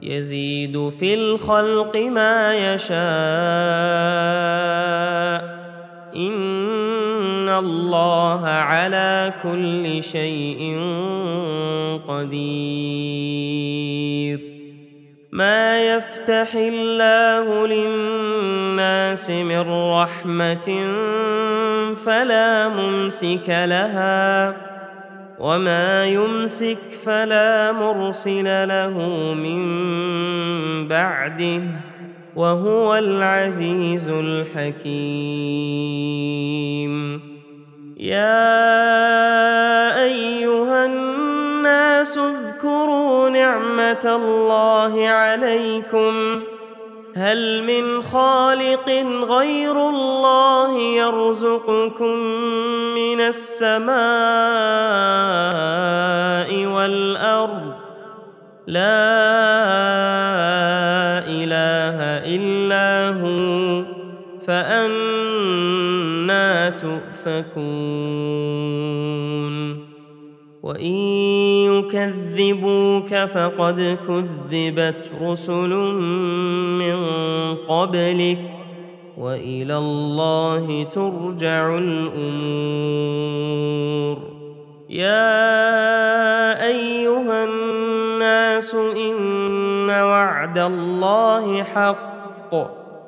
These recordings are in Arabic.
يزيد في الخلق ما يشاء. إن الله على كل شيء قدير. ما يفتح الله للناس من رحمة فلا ممسك لها. وما يمسك فلا مرسل له من بعده وهو العزيز الحكيم. يا أيها الناس اذكروا نعمة الله عليكم. هل من خالق غير الله يرزقكم من السماء والأرض؟ لا إله إلا هو فأنا تؤفكون. وإن يكذبوك فقد كذبت رسل من قبلك وإلى الله ترجع الأمور. يا أيها الناس إن وعد الله حق.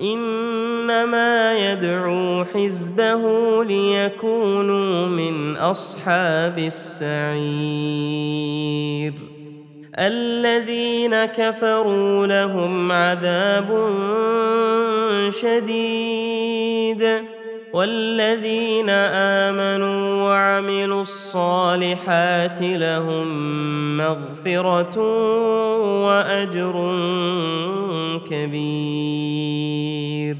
إنما يدعو حزبه ليكونوا من أصحاب السعير. الذين كفروا لهم عذاب شديد. والذين آمنوا وعملوا الصالحات لهم مغفرة وأجر كبير.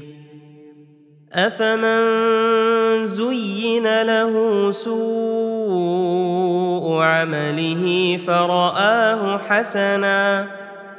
أفمن زين له سوء عمله فرآه حسنا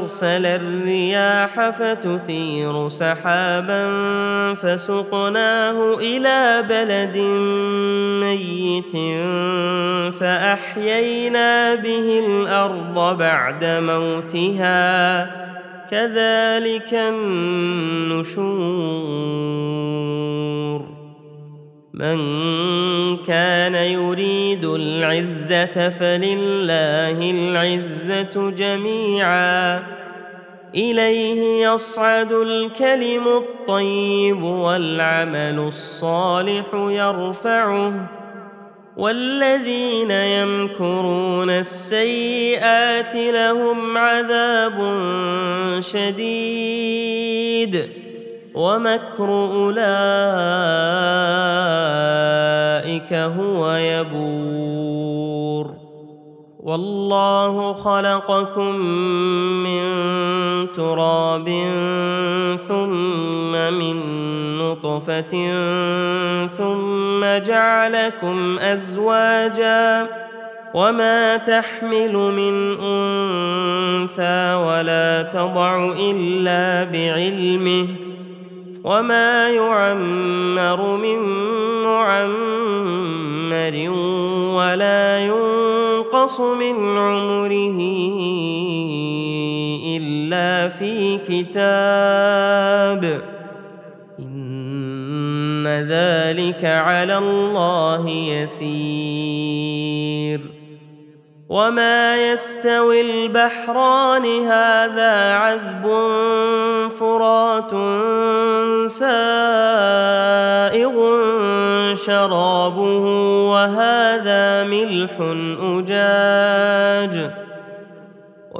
أرسل الرياح فتثير سحابا فسقناه إلى بلد ميت فأحيينا به الأرض بعد موتها. كذلك النشور. من كان يريد العزة فلله العزة جميعا. إليه يصعد الكلم الطيب والعمل الصالح يرفعه. والذين يمكرون السيئات لهم عذاب شديد. ومكر أولئك هو يبور. والله خلقكم من تراب ثم من نطفة ثم جعلكم أزواجا وما تحمل من أنثى ولا تضع إلا بعلمه وما يعمر من معمر ولا ينقص من عمره الا في كتاب ان ذلك على الله يسير وما يستوي البحران هذا عذب فرات سائغ شرابه وهذا ملح اجاج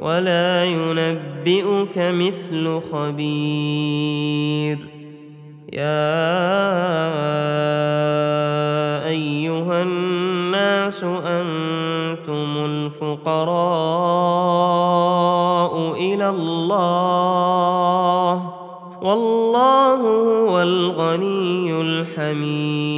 ولا ينبئك مثل خبير. يا أيها الناس أنتم الفقراء إلى الله. والله هو الغني الحميد.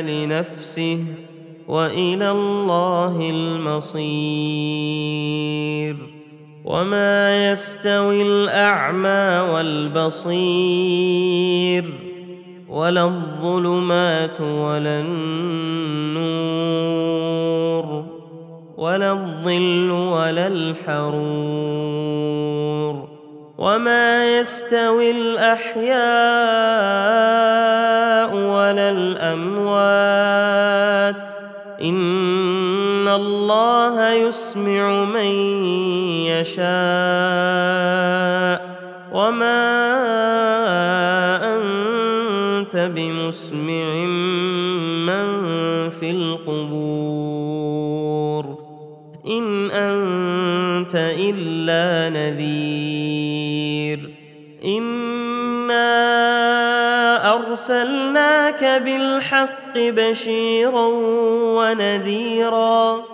لنفسه وإلى الله المصير. وما يستوي الأعمى والبصير ولا الظلمات ولا النور ولا الظل ولا الحرور. وما يستوي الأحياء يسمع من يشاء وما بمسمع من في القبور إن أنت إلا نذير إنا أرسلناك بالحق بشيرا ونذيرا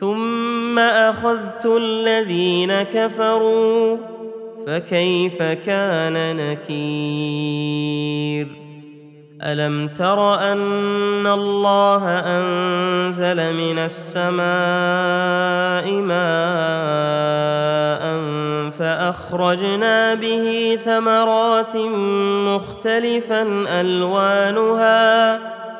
ثم أخذت الذين كفروا فكيف كان نكير؟ ألم تر أن الله أنزل من السماء ماء فأخرجنا به ثمرات مختلفا ألوانها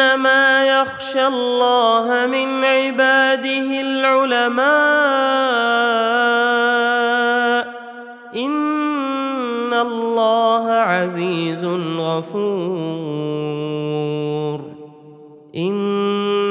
انما يخشى الله من عباده العلماء ان الله عزيز غفور ان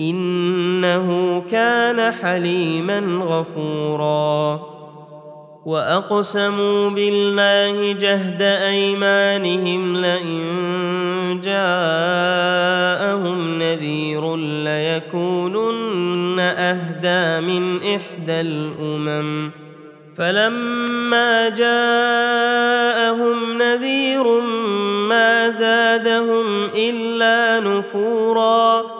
إنه كان حليما غفورا. وأقسموا بالله جهد أيمانهم لئن جاءهم نذير ليكونن أهدى من إحدى الأمم. فلما جاءهم نذير ما زادهم إلا نفورا.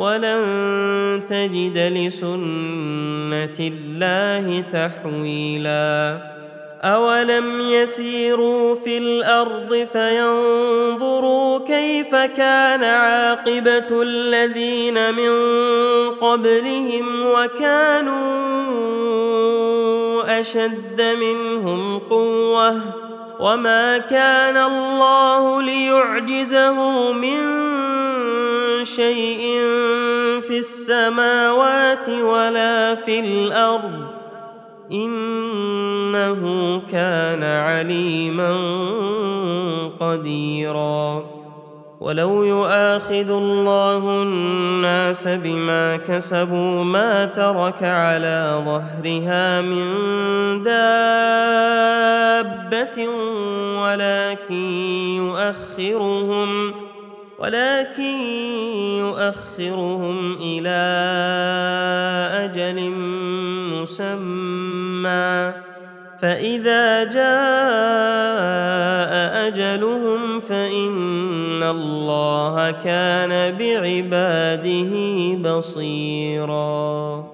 ولن تجد لسنة الله تحويلا. اولم يسيروا في الأرض فينظروا كيف كان عاقبه الذين من قبلهم وكانوا اشد منهم قوه وما كان الله ليعجزه من شيء في السماوات ولا في الأرض إنه كان عليما قديرا. ولو يؤاخذ الله الناس بما كسبوا ما ترك على ظهرها من دابة ولكن يؤخرهم ولكن يؤخرهم إلى أجل مسمى. فإذا جاء أجلهم فإن الله كان بعباده بصيرا.